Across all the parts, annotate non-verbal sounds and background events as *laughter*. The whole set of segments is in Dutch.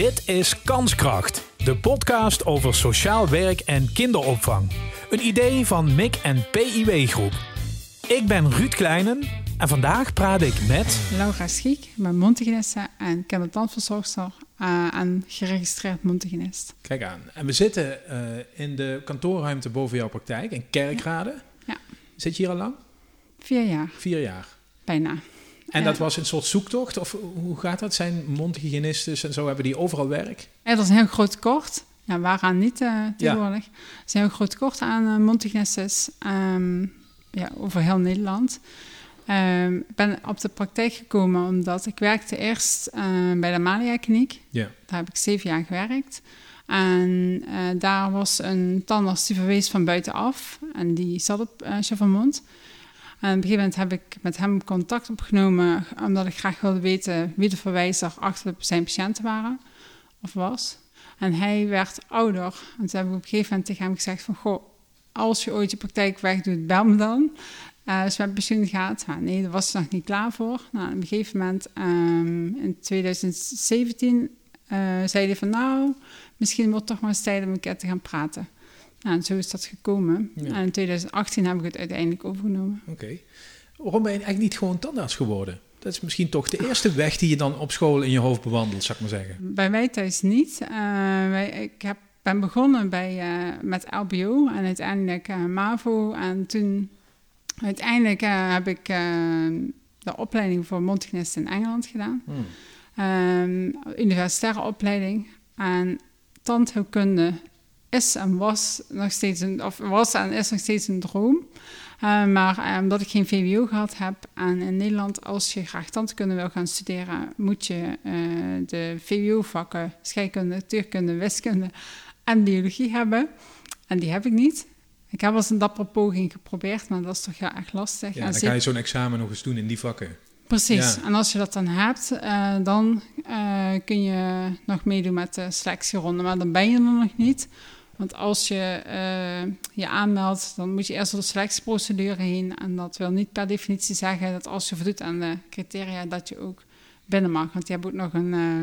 Dit is Kanskracht, de podcast over sociaal werk en kinderopvang. Een idee van MIC en PIW Groep. Ik ben Ruud Kleinen en vandaag praat ik met... Laura Schiek, ik ben mondhygiëniste en kindertandverzorgster uh, en geregistreerd mondhygiënist. Kijk aan. En we zitten uh, in de kantoorruimte boven jouw praktijk in Kerkrade. Ja. Zit je hier al lang? Vier jaar. Vier jaar. Bijna. En dat was een soort zoektocht? Of hoe gaat dat? Zijn mondhygiënisten en zo, hebben die overal werk? Ja, dat is een heel groot tekort. Ja, waaraan niet uh, tegenwoordig. Ja. Er is een heel groot tekort aan uh, mondhygiënistes um, ja, over heel Nederland. Um, ik ben op de praktijk gekomen omdat ik werkte eerst uh, bij de Malia Kliniek. Ja. Daar heb ik zeven jaar gewerkt. En daar was een tandarts die verwees van buitenaf. En die zat op uh, Chevalmond. En op een gegeven moment heb ik met hem contact opgenomen, omdat ik graag wilde weten wie de verwijzer achter zijn patiënten waren of was. En hij werd ouder. En toen heb ik op een gegeven moment tegen hem gezegd van, goh, als je ooit je praktijk wegdoet, bel me dan. Uh, met pensioen gaat. Maar nee, daar was hij nog niet klaar voor. Nou, op een gegeven moment, um, in 2017, uh, zei hij van, nou, misschien wordt het toch maar eens tijd om een keer te gaan praten. Nou, en zo is dat gekomen. Ja. En in 2018 heb ik het uiteindelijk overgenomen. Oké. Okay. Waarom ben je eigenlijk niet gewoon tandarts geworden? Dat is misschien toch de eerste weg die je dan op school in je hoofd bewandelt, zou ik maar zeggen. Bij mij thuis niet. Uh, wij, ik heb, ben begonnen bij, uh, met LBO en uiteindelijk uh, MAVO. En toen uiteindelijk heb ik de opleiding voor mondhygiënist in Engeland gedaan. Hmm. Um, universitaire opleiding. En tandheelkunde is en was nog steeds een, of was en is nog steeds een droom. Uh, maar omdat ik geen VWO gehad heb en in Nederland, als je graag tandkunde wil gaan studeren, moet je uh, de VWO-vakken scheikunde, natuurkunde, wiskunde en biologie hebben. En die heb ik niet. Ik heb als een dappere poging geprobeerd, maar dat is toch heel erg lastig. Ja, dan ga je zo'n examen nog eens doen in die vakken. Precies, ja. en als je dat dan hebt, uh, dan kun je nog meedoen met de selectieronde, maar dan ben je er nog niet. Want als je uh, je aanmeldt, dan moet je eerst door de selectieprocedure heen. En dat wil niet per definitie zeggen dat als je voldoet aan de criteria, dat je ook binnen mag. Want die hebben ook nog een. Uh,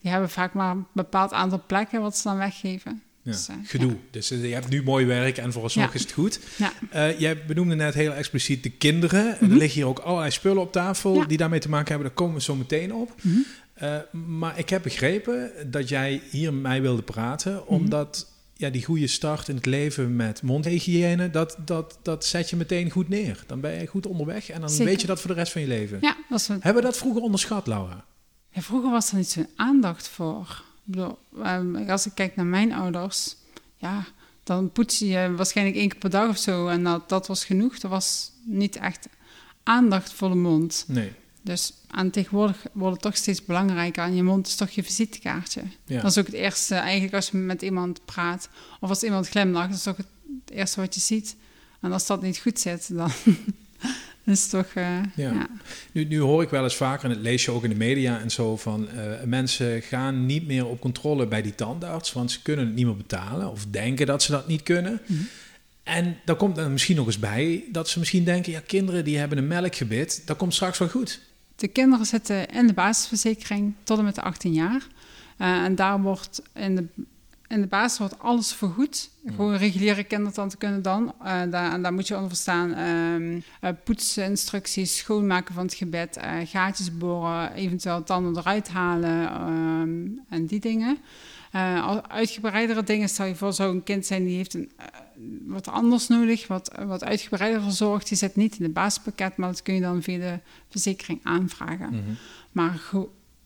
die hebben vaak maar een bepaald aantal plekken wat ze dan weggeven. Ja, dus, uh, gedoe. Ja. Dus je hebt nu mooi werk en vooralsnog ja. is het goed. jij benoemde net heel expliciet de kinderen. Mm -hmm. Er liggen hier ook allerlei spullen op tafel die daarmee te maken hebben. Daar komen we zo meteen op. Mm -hmm. maar ik heb begrepen dat jij hier met mij wilde praten, mm -hmm. omdat ja, die goede start in het leven met mondhygiëne, dat, dat, dat zet je meteen goed neer. Dan ben je goed onderweg en dan Zeker. weet je dat voor de rest van je leven. Ja, een... Hebben we dat vroeger onderschat, Laura? Ja, vroeger was er niet zo'n aandacht voor. Ik bedoel, als ik kijk naar mijn ouders, ja, dan poets je waarschijnlijk één keer per dag of zo. En dat, dat was genoeg. Er was niet echt aandacht voor de mond. Nee. Dus aan tegenwoordig wordt het toch steeds belangrijker. En je mond is toch je visitekaartje. Ja. Dat is ook het eerste, eigenlijk als je met iemand praat. Of als iemand glimlacht, dat is toch het eerste wat je ziet. En als dat niet goed zit, dan *laughs* is het toch... Uh, ja. ja. Nu, nu hoor ik wel eens vaker, en het lees je ook in de media en zo... van uh, mensen gaan niet meer op controle bij die tandarts... want ze kunnen het niet meer betalen of denken dat ze dat niet kunnen... Mhm. En daar komt er misschien nog eens bij dat ze misschien denken... ja, kinderen die hebben een melkgebit, dat komt straks wel goed. De kinderen zitten in de basisverzekering tot en met de 18 jaar. Uh, en daar wordt in de, in de basis wordt alles vergoed. Mm. Gewoon reguliere kindertanden kunnen dan. Uh, daar, en daar moet je onder verstaan um, uh, poetsinstructies, schoonmaken van het gebed, gaatjes boren, eventueel tanden eruit halen um, en die dingen. Uh, uitgebreidere dingen, stel je voor, zou een kind zijn die heeft een, uh, wat anders nodig, wat, wat uitgebreider verzorgd. Die zit niet in het basispakket, maar dat kun je dan via de verzekering aanvragen. Mm -hmm. Maar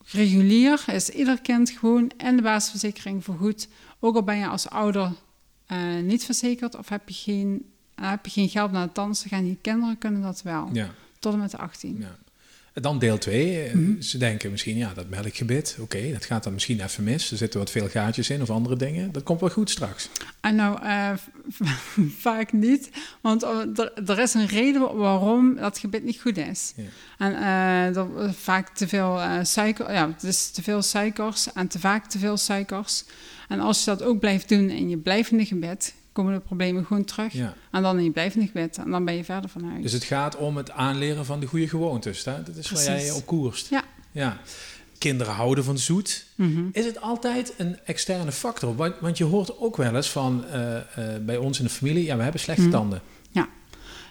regulier is ieder kind gewoon in de basisverzekering vergoed. Ook al ben je als ouder uh, niet verzekerd of heb je geen, heb je geen geld naar de tandarts te gaan, die kinderen kunnen dat wel. Ja. Tot en met de 18. Ja. Dan deel 2. Mm -hmm. Ze denken misschien, ja, dat melkgebit, oké, okay, dat gaat dan misschien even mis. Er zitten wat veel gaatjes in of andere dingen. Dat komt wel goed straks. En nou, uh, *laughs* vaak niet. Want er, er, is een reden waarom dat gebit niet goed is. Ja. En uh, er vaak te veel uh, suiker, ja, te veel suikers en te vaak te veel suikers. En als je dat ook blijft doen in je blijvende gebit, komen de problemen gewoon terug. Ja. En dan je blijvende gebit. En dan ben je verder van huis. Dus het gaat om het aanleren van de goede gewoontes. Hè? Dat is Precies. waar jij op koerst. Ja. ja. kinderen houden van zoet. Mhm. Is het altijd een externe factor? Want, want je hoort ook wel eens van uh, uh, bij ons in de familie, ja, we hebben slechte mhm. tanden.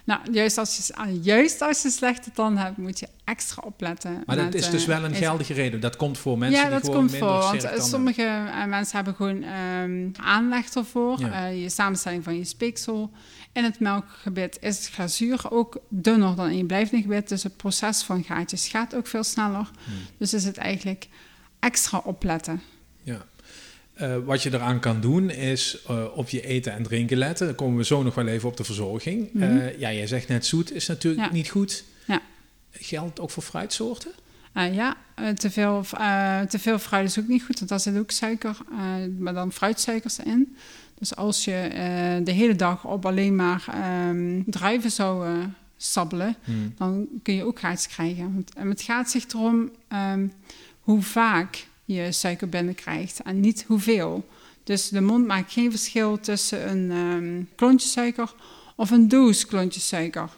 Ja. Nou, juist als, je, ah, juist als je slechte tanden hebt, moet je extra opletten. Maar dat is dus wel een geldige reden. Dat komt voor mensen ja, die gewoon minder Ja, dat komt voor. Want sommige mensen hebben gewoon um, aanleg ervoor. je samenstelling van je speeksel. In het melkgebit is het glazuur ook dunner dan in je blijvende gebit. Dus het proces van gaatjes gaat ook veel sneller. Hmm. Dus is het eigenlijk extra opletten. Uh, wat je eraan kan doen is uh, op je eten en drinken letten. Dan komen we zo nog wel even op de verzorging. Mm uh, ja, jij zegt net zoet is natuurlijk niet goed. Ja. Geldt ook voor fruitsoorten? ja, te, veel, te veel fruit is ook niet goed, want daar zit ook suiker, maar dan fruitsuikers in. Dus als je de hele dag op alleen maar um, druiven zou sabbelen, hmm. dan kun je ook gaatjes krijgen. Want, en het gaat zich erom um, hoe vaak je suiker binnenkrijgt en niet hoeveel. Dus de mond maakt geen verschil tussen een um, klontje suiker of een doos klontjes suiker.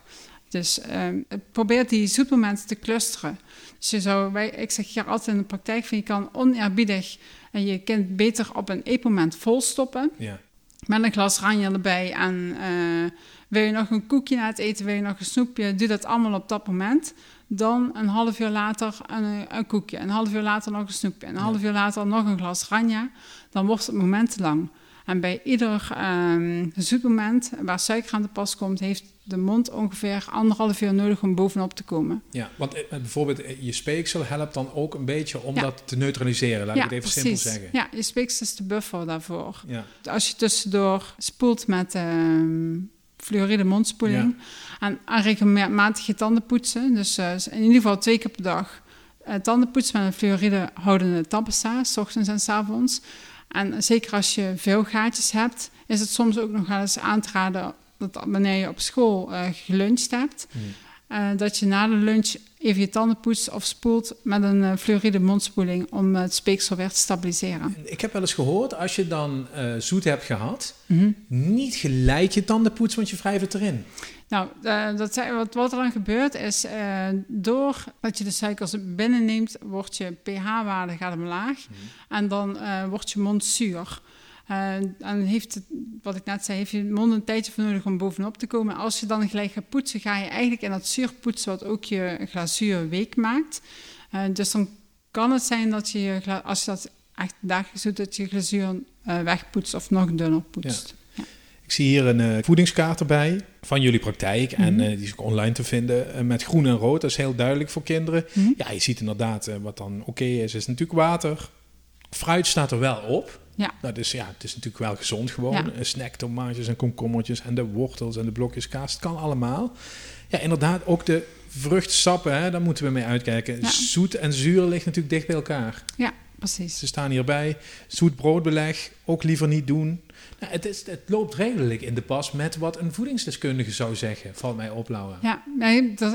Dus um, probeer die zoetmomenten te clusteren. Dus je zou, wij, ik zeg hier altijd in de praktijk van je kan oneerbiedig en je kind beter op een eetmoment volstoppen. Ja met een glas ranja erbij. En uh, wil je nog een koekje na het eten, wil je nog een snoepje, doe dat allemaal op dat moment. Dan een half uur later een, een koekje, een half uur later nog een snoepje, een half uur later nog een glas ranja. Dan wordt het moment te lang. En bij ieder um, zoetmoment waar suiker aan de pas komt, heeft de mond ongeveer anderhalf uur nodig om bovenop te komen. Ja, want eh, bijvoorbeeld eh, je speeksel helpt dan ook een beetje om dat te neutraliseren, laat ik het even simpel zeggen. Ja, je speeksel is de buffer daarvoor. Ja. Als je tussendoor spoelt met uh, fluoride mondspoeling en, en regelmatig je tanden poetsen, dus uh, in ieder geval twee keer per dag uh, tanden poetsen met een fluoride houdende tandpasta, s ochtends en s avonds. En zeker als je veel gaatjes hebt, is het soms ook nog wel eens aan te raden dat wanneer je op school uh, geluncht hebt, hmm. Uh, dat je na de lunch even je tanden poetst of spoelt met een uh, fluoride mondspoeling om het speeksel weer te stabiliseren. Ik heb wel eens gehoord, als je dan zoet hebt gehad, mm niet gelijk je tanden poetsen, want je wrijft het erin. Nou, dat, wat, wat er dan gebeurt is, doordat je de suikers binnenneemt, wordt je pH-waarde gaat omlaag mm. en dan wordt je mond zuur. Uh, en heeft het, wat ik net zei, heeft je mond een tijdje voor nodig om bovenop te komen. Als je dan gelijk gaat poetsen, ga je eigenlijk in dat zuur poetsen, wat ook je glazuur week maakt. Uh, dus dan kan het zijn dat je, als je dat echt dagelijks doet, dat je glazuur uh, wegpoetst of nog dunner poetst. Ja. Ik zie hier een voedingskaart erbij van jullie praktijk. En mhm. die is ook online te vinden met groen en rood. Dat is heel duidelijk voor kinderen. Mhm. Ja, je ziet inderdaad wat dan oké is, is natuurlijk water. Fruit staat er wel op. Ja. Nou, dus ja, het is natuurlijk wel gezond gewoon. Ja. Snacktomaatjes en komkommertjes en de wortels en de blokjes kaas. Het kan allemaal. Ja, inderdaad, ook de vruchtsappen, hè, daar moeten we mee uitkijken. Zoet en zuur ligt natuurlijk dicht bij elkaar. Ja, precies. Ze staan hierbij. Zoet broodbeleg, ook liever niet doen. Nou, het, is, het loopt redelijk in de pas met wat een voedingsdeskundige zou zeggen, valt mij op, Laura. Ja,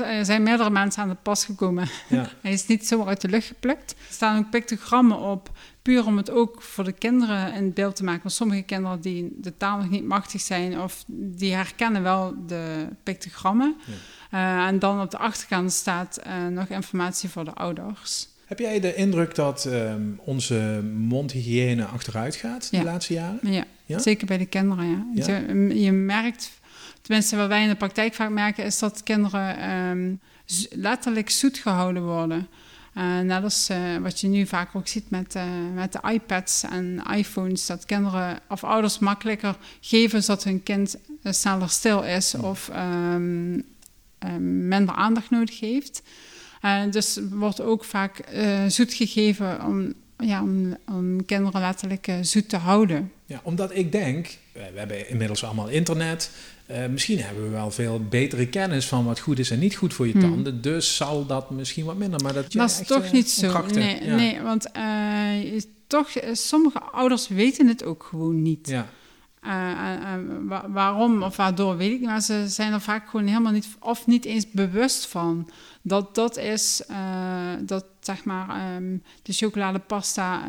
er zijn meerdere mensen aan de pas gekomen. Ja. *laughs* Hij is niet zomaar uit de lucht geplukt. Er staan ook pictogrammen op, puur om het ook voor de kinderen in beeld te maken. Want sommige kinderen die de taal nog niet machtig zijn, of die herkennen wel de pictogrammen. Ja. Uh, en dan op de achterkant staat uh, nog informatie voor de ouders. Heb jij de indruk dat um, onze mondhygiëne achteruit gaat de laatste jaren? Ja. ja. zeker bij de kinderen. Ja. Je, je, merkt, tenminste wat wij in de praktijk vaak merken, is dat kinderen um, letterlijk zoet gehouden worden. Uh, net als uh, wat je nu vaak ook ziet met, uh, met de iPads en iPhones, dat kinderen of ouders makkelijker geven zodat hun kind sneller stil is of um, minder aandacht nodig heeft. Uh, dus wordt ook vaak uh, zoet gegeven om, ja, om, om kinderen letterlijk uh, zoet te houden. Ja, omdat ik denk, we hebben inmiddels allemaal internet. misschien hebben we wel veel betere kennis van wat goed is en niet goed voor je hmm. tanden. Dus zal dat misschien wat minder. Maar dat, dat is toch niet zo. Nee, nee, want toch, sommige ouders weten het ook gewoon niet. Ja. Waarom of waardoor weet ik niet, maar ze zijn er vaak gewoon helemaal niet of niet eens bewust van dat dat is dat zeg maar um, de chocoladepasta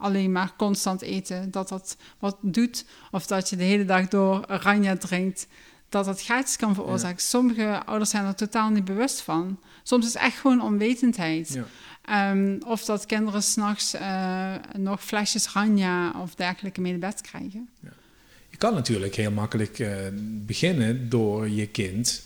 alleen maar constant eten, dat dat wat doet. Of dat je de hele dag door oranje drinkt, dat dat gaatjes kan veroorzaken. Sommige ouders zijn er totaal niet bewust van. Soms is het echt gewoon onwetendheid. Ja. Ehm, of dat kinderen s'nachts uh, nog flesjes ranja of dergelijke mee de bed krijgen. Ja. Kan natuurlijk heel makkelijk uh, beginnen door je kind.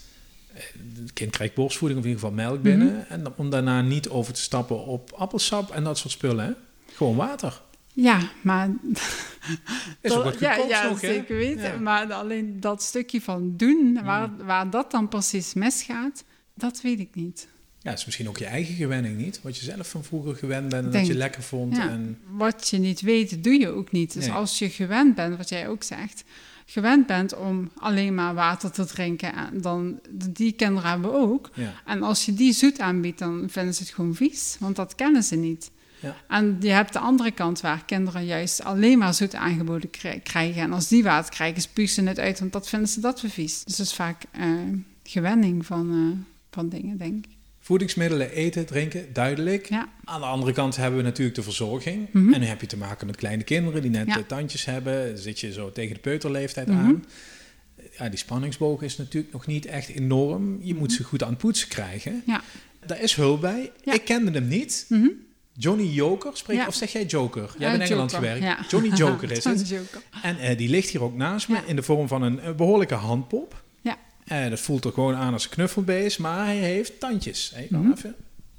Het kind krijgt borstvoeding of in ieder geval melk binnen. Mhm. En om daarna niet over te stappen op appelsap en dat soort spullen. Hè? Gewoon water. Ja, maar. *laughs* Is ook wat ja, ja nog, zeker weten. Maar alleen dat stukje van doen, waar, waar dat dan precies misgaat, dat weet ik niet. Ja, het is misschien ook je eigen gewenning niet. Wat je zelf van vroeger gewend bent en dat je lekker vond. Ja, en... Wat je niet weet, doe je ook niet. Dus als je gewend bent, wat jij ook zegt, gewend bent om alleen maar water te drinken, dan die kinderen hebben we ook. En als je die zoet aanbiedt, dan vinden ze het gewoon vies, want dat kennen ze niet. Ja. En je hebt de andere kant waar kinderen juist alleen maar zoet aangeboden krijgen. En als die water krijgen, spugen ze het uit, want dat vinden ze dat we vies. Dus dat is vaak uh, gewenning van, uh, van dingen, denk ik. Voedingsmiddelen, eten, drinken, duidelijk. Ja. Aan de andere kant hebben we natuurlijk de verzorging. Mhm. En dan heb je te maken met kleine kinderen die net ja. tandjes hebben. Dan zit je zo tegen de peuterleeftijd mhm. aan. Ja, die spanningsboog is natuurlijk nog niet echt enorm. Je moet mhm. ze goed aan het poetsen krijgen. Ja. Daar is hulp bij. Ik kende hem niet. Johnny Joker, spreek, of zeg jij Joker? Jij bent in Engeland gewerkt. Johnny *laughs* Joker is het. Joker. En uh, die ligt hier ook naast me in de vorm van een, behoorlijke handpop. En dat voelt er gewoon aan als een knuffelbeest, maar hij heeft tandjes. Hij kan, mm even,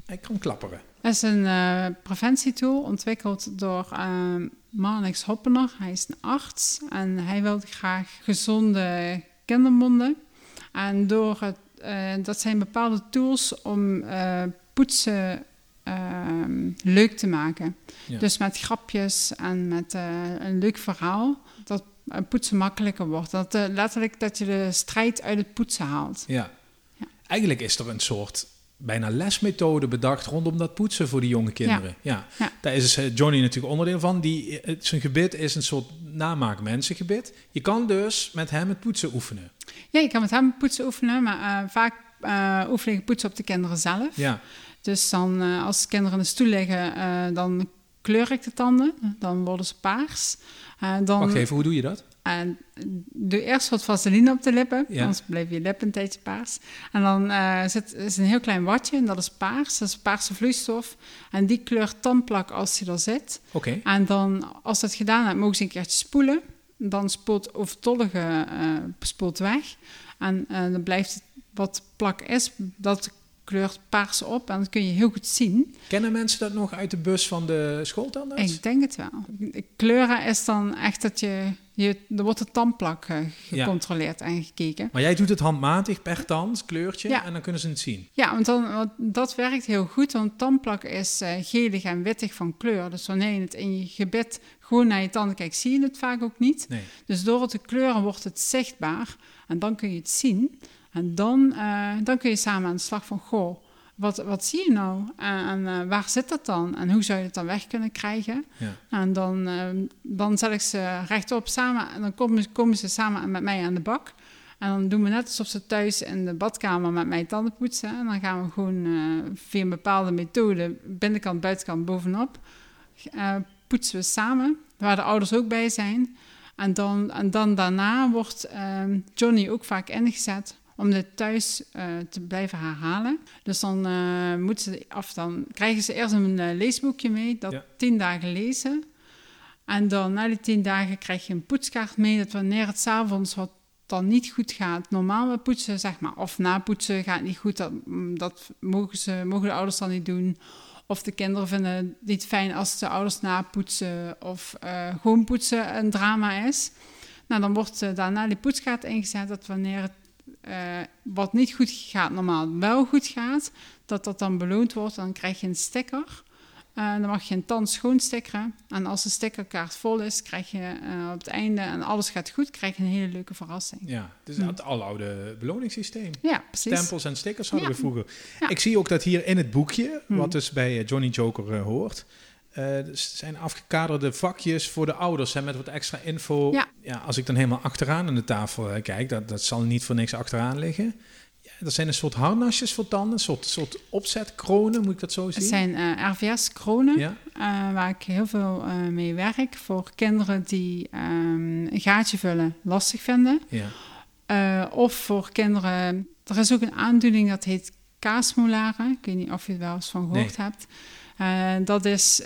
hij kan klapperen. Dat is een uh, preventietool ontwikkeld door uh, Marnix Hoppener. Hij is een arts en hij wil graag gezonde kindermonden. En door het, dat zijn bepaalde tools om poetsen Ehm, leuk te maken. Dus met grapjes en met eh, een leuk verhaal, dat poetsen makkelijker wordt. Dat uh, letterlijk dat je de strijd uit het poetsen haalt. Ja. ja. Eigenlijk is er een soort bijna lesmethode bedacht rondom dat poetsen voor die jonge kinderen. Ja, ja. daar is uh, Johnny natuurlijk onderdeel van. Die, zijn gebit is een soort namaak mensengebit. Je kan dus met hem het poetsen oefenen. Ja, je kan met hem poetsen oefenen, maar vaak uh, oefen ik poetsen op de kinderen zelf. Ja. Dus dan, uh, als kinderen in de stoel liggen, uh, dan kleur ik de tanden. Dan worden ze paars. Uh, dan, Wacht even, hoe doe je dat? En doe eerst wat vaseline op de lippen, ja. anders blijf je lippen een tijdje paars. En dan uh, zit is een heel klein watje en dat is paars, dat is paarse vloeistof. En die kleurt tandplak als die er zit. Oké. En dan, als dat gedaan hebt, mogen ze een keertje spoelen. Dan spoelt overtollige uh, spoelt weg. En uh, dan blijft wat plak is, dat kleurt paars op en dat kun je heel goed zien. Kennen mensen dat nog uit de bus van de schooltandarts? Ik denk het wel. Kleuren is dan echt dat je, je er wordt de tandplak uh, gecontroleerd en gekeken. Maar jij doet het handmatig per tand, kleurtje, ja. en dan kunnen ze het zien? Ja, want, dan, want dat werkt heel goed, want tandplak is uh, gelig en wittig van kleur. Dus wanneer je het in je gebit gewoon naar je tanden kijkt, zie je het vaak ook niet. Nee. Dus door het te kleuren wordt het zichtbaar en dan kun je het zien. En dan, uh, dan kun je samen aan de slag van, goh, wat, wat zie je nou? En, en uh, waar zit dat dan? En hoe zou je het dan weg kunnen krijgen? Ja. En dan, uh, dan zet ik ze rechtop samen en dan komen, komen ze samen met mij aan de bak. En dan doen we net alsof ze thuis in de badkamer met mij tanden poetsen. En dan gaan we gewoon via een bepaalde methode, binnenkant, buitenkant, bovenop, poetsen we samen. Waar de ouders ook bij zijn. En dan, en dan daarna wordt Johnny ook vaak ingezet om dit thuis uh, te blijven herhalen. Dus dan, uh, moeten ze, of dan krijgen ze eerst een uh, leesboekje mee, dat ja. tien dagen lezen. En dan na die tien dagen krijg je een poetskaart mee, dat wanneer het s'avonds wat dan niet goed gaat, normaal poetsen, zeg maar, of napoetsen gaat niet goed, dat, mm, dat mogen, ze, mogen de ouders dan niet doen. Of de kinderen vinden het niet fijn als de ouders napoetsen of gewoon poetsen een drama is. Nou, dan wordt daarna die poetskaart ingezet dat wanneer het uh, wat niet goed gaat, normaal wel goed gaat, dat dat dan beloond wordt. Dan krijg je een sticker. Uh, dan mag je een tand schoon stickeren. En als de stickerkaart vol is, krijg je uh, op het einde en alles gaat goed, krijg je een hele leuke verrassing. Ja, dus het aloude beloningssysteem. Ja, precies. Stempels en stickers hadden we vroeger. Ik zie ook dat hier in het boekje, wat hmm. dus bij Johnny Joker hoort, uh, zijn afgekaderde vakjes voor de ouders hè, met wat extra info. Ja. als ik dan helemaal achteraan aan de tafel uh, kijk, dat, dat zal niet voor niks achteraan liggen. Ja, dat zijn een soort harnasjes voor tanden, een soort, soort opzetkronen, moet ik dat zo zien? Het zijn uh, eh, RVS-kronen, ja. waar ik heel veel mee werk voor kinderen die um, een gaatje vullen lastig vinden. Ja. of voor kinderen, er is ook een aandoening dat heet kaasmolaren. Ik weet niet of je er wel eens van gehoord hebt. dat, is,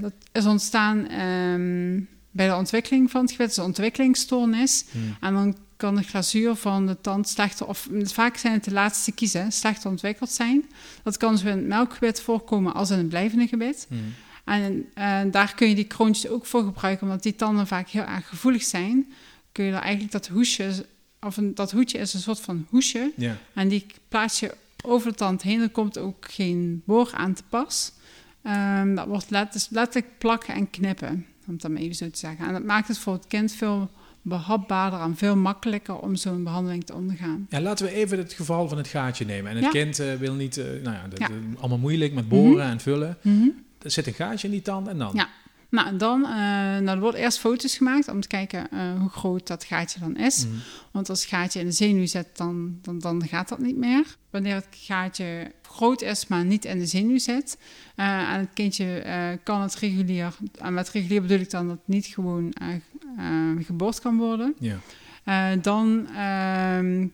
dat is ontstaan um, bij de ontwikkeling van het gebit, een ontwikkelingsstoornis. Hmm. En dan kan de glazuur van de tand slechter, of vaak zijn het de laatste kiezen, slechter ontwikkeld zijn. Dat kan zowel in het melkgebit voorkomen als in het blijvende gebit. Hmm. En daar kun je die kroontjes ook voor gebruiken, omdat die tanden vaak heel erg gevoelig zijn. Kun je er eigenlijk dat hoesje, of een, dat hoedje is een soort van hoesje. En die plaats je over de tand heen. Er komt ook geen boor aan te pas. Um, dat wordt dus letterlijk plakken en knippen, om het dan even zo te zeggen. En dat maakt het voor het kind veel behapbaarder en veel makkelijker om zo'n behandeling te ondergaan. Ja, laten we even het geval van het gaatje nemen. En het kind uh, wil niet, uh, nou ja, dat, allemaal moeilijk met boren mhm. en vullen. Mm Er zit een gaatje in die tand en dan? Ja, nou, en dan uh, nou, er worden eerst foto's gemaakt om te kijken hoe groot dat gaatje dan is. Mhm. Want als het gaatje in de zenuw zit, dan, dan, dan gaat dat niet meer. Wanneer het gaatje groot is, maar niet in de zenuw zit. en het kindje kan het regulier, en met regulier bedoel ik dan dat het niet gewoon uh, geboord kan worden. Ja. Uh, dan uh,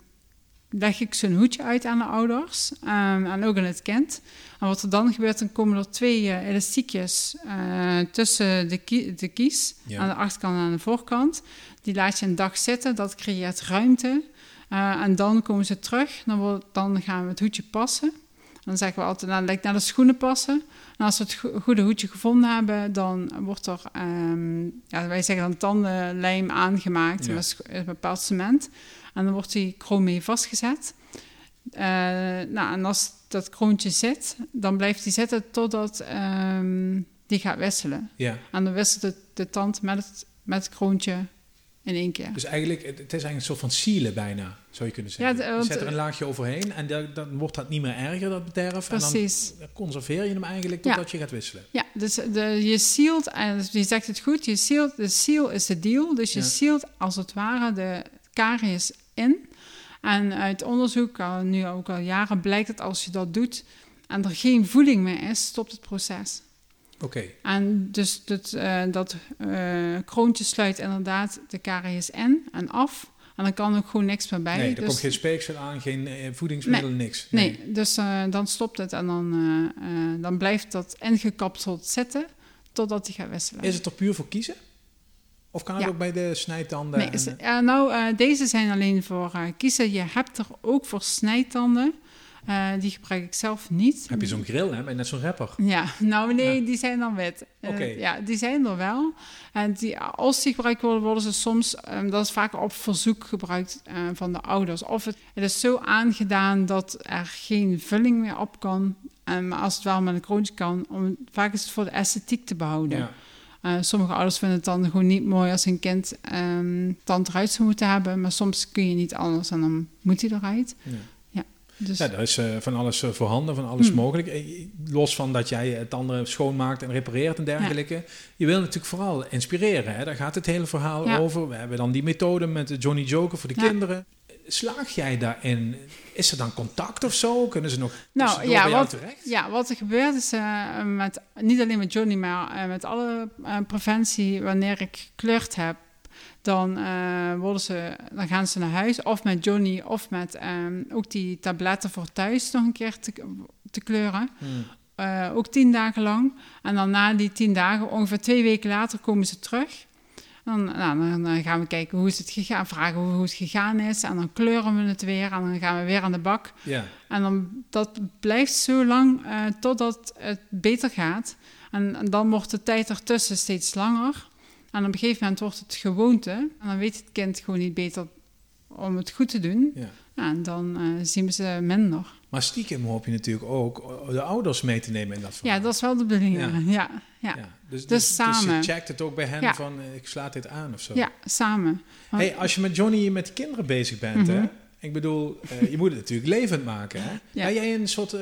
leg ik zo'n hoedje uit aan de ouders ehm, en ook aan het kind. En wat er dan gebeurt, dan komen er twee uh, elastiekjes tussen de, de kies, aan de achterkant en aan de voorkant. Die laat je een dag zitten, dat creëert ruimte. en dan komen ze terug, dan, wordt, dan gaan we het hoedje passen. Dan zeggen we altijd, nou, lijkt naar de schoenen passen. En als we het goede hoedje gevonden hebben, dan wordt er, um, ja, wij zeggen dan tandenlijm aangemaakt met een bepaald cement. En dan wordt die kroon mee vastgezet. Uh, nou, en als dat kroontje zit, dan blijft die zitten totdat um, die gaat wisselen. Ja. En dan wisselt de, de tand met het, met het kroontje in één keer. Dus eigenlijk, het is eigenlijk een soort van sielen bijna, zou je kunnen zeggen. Ja, je zet er een laagje overheen en dan, dan wordt dat niet meer erger, dat bederf. Precies. En dan conserveer je hem eigenlijk totdat je gaat wisselen. Ja, dus de, je sealt, en je zegt het goed, je sealt, de seal is de deal. Dus je ja. sealt als het ware de karies in. En uit onderzoek, al, nu ook al jaren, blijkt dat als je dat doet en er geen voeding meer is, stopt het proces. Oké. En dus dat, uh, dat uh, kroontje sluit inderdaad de karies in en af. En dan kan ook gewoon niks meer bij. Nee, er dus, komt geen speeksel aan, geen uh, voedingsmiddelen, niks. Nee, nee dus dan stopt het en dan, dan blijft dat ingekapseld zitten totdat hij gaat wisselen. Is het er puur voor kiezen? Of kan het ook bij de snijtanden? Nee, nou, deze zijn alleen voor kiezen. Je hebt er ook voor snijtanden. Uh, die gebruik ik zelf niet. Heb je zo'n grill, hè? Net zo'n rapper. Ja, nou nee, die zijn dan wit. Uh, ja, die zijn er wel. En die, als die gebruikt worden, worden ze soms, um, dat is vaak op verzoek gebruikt uh, van de ouders. Of het, het, is zo aangedaan dat er geen vulling meer op kan. Um, maar als het wel met een kroontje kan, om, vaak is het voor de esthetiek te behouden. Ja. Uh, sommige ouders vinden het dan gewoon niet mooi als een kind um, tand eruit zou moeten hebben. Maar soms kun je niet anders en dan moet hij eruit. Ja. Dus... Ja, er is uh, van alles uh, voorhanden, van alles hmm. mogelijk. Eh, los van dat jij het andere schoonmaakt en repareert en dergelijke. Je wil natuurlijk vooral inspireren. Hè? Daar gaat het hele verhaal over. We hebben dan die methode met Johnny Joker voor de kinderen. Slaag jij daarin? Is er dan contact of zo? Kunnen ze nog nou, ja, wat, terecht? Ja, wat er gebeurt is met, niet alleen met Johnny, maar met alle preventie, wanneer ik gekleurd heb, dan, worden ze, dan gaan ze naar huis. Of met Johnny, of met um, ook die tabletten voor thuis nog een keer te, te kleuren. Hmm. Ook tien dagen lang. En dan na die tien dagen, ongeveer twee weken later, komen ze terug. Dan, nou, dan, gaan we kijken hoe is het gegaan, vragen hoe, hoe, het gegaan is. En dan kleuren we het weer en dan gaan we weer aan de bak. Ja. En dan, dat blijft zo lang uh, totdat het beter gaat. En, en dan wordt de tijd ertussen steeds langer. En op een gegeven moment wordt het gewoonte. En dan weet het kind gewoon niet beter om het goed te doen. Ja. en dan uh, zien we ze minder. Maar stiekem hoop je natuurlijk ook de ouders mee te nemen in dat verhaal. Ja, dat is wel de bedoeling. Ja. ja. Ja, Dus, dus, dus, samen. Dus je checkt het ook bij hen van, eh, ik slaat dit aan of zo. Ja, samen. hey, als je met Johnny met kinderen bezig bent, hè? Mhm. Ik bedoel, uh, je moet het natuurlijk levend maken. Hè? Ja. Ben jij een soort uh,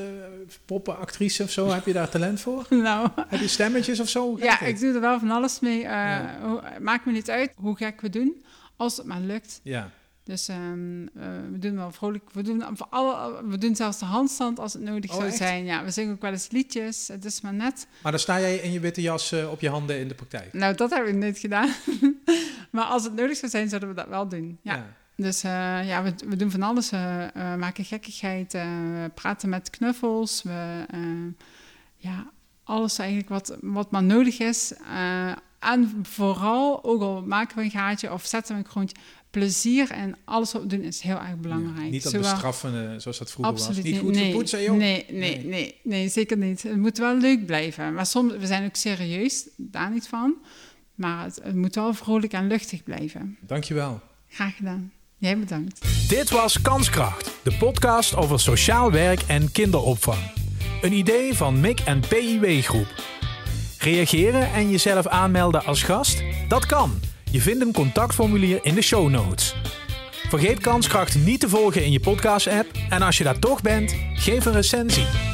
poppenactrice of zo? Heb je daar talent voor? *laughs* Nou. Heb je stemmetjes of zo? Ja, ik doe er wel van alles mee. Uh, ja. maakt me niet uit hoe gek we doen, als het maar lukt. Ja. Dus um, we doen wel vrolijk. We doen, alle, we doen zelfs de handstand als het nodig oh, zou zijn. Ja, we zingen ook wel eens liedjes. Het is maar net. Maar dan sta jij in je witte jas op je handen in de praktijk? Nou, dat heb ik niet gedaan. *laughs* maar als het nodig zou zijn, zouden we dat wel doen. ja. Dus uh, ja, we, we, doen van alles. Uh, maken gekkigheid, praten met knuffels. We, ja, alles eigenlijk wat, wat maar nodig is. En vooral, ook al maken we een gaatje of zetten we een grondje, plezier en alles wat we doen is heel erg belangrijk. niet dat Zowel, bestraffen zoals dat vroeger was. Niet goed nee, poetsen, joh. Nee, nee, nee, nee, zeker niet. Het moet wel leuk blijven. Maar soms, we zijn ook serieus, daar niet van. Maar het, het moet wel vrolijk en luchtig blijven. Dankjewel. Graag gedaan. Jij bedankt. Dit was Kanskracht, de podcast over sociaal werk en kinderopvang. Een idee van MIC en PIW Groep. Reageren en jezelf aanmelden als gast? Dat kan. Je vindt een contactformulier in de show notes. Vergeet Kanskracht niet te volgen in je podcast-app en als je daar toch bent, geef een recensie.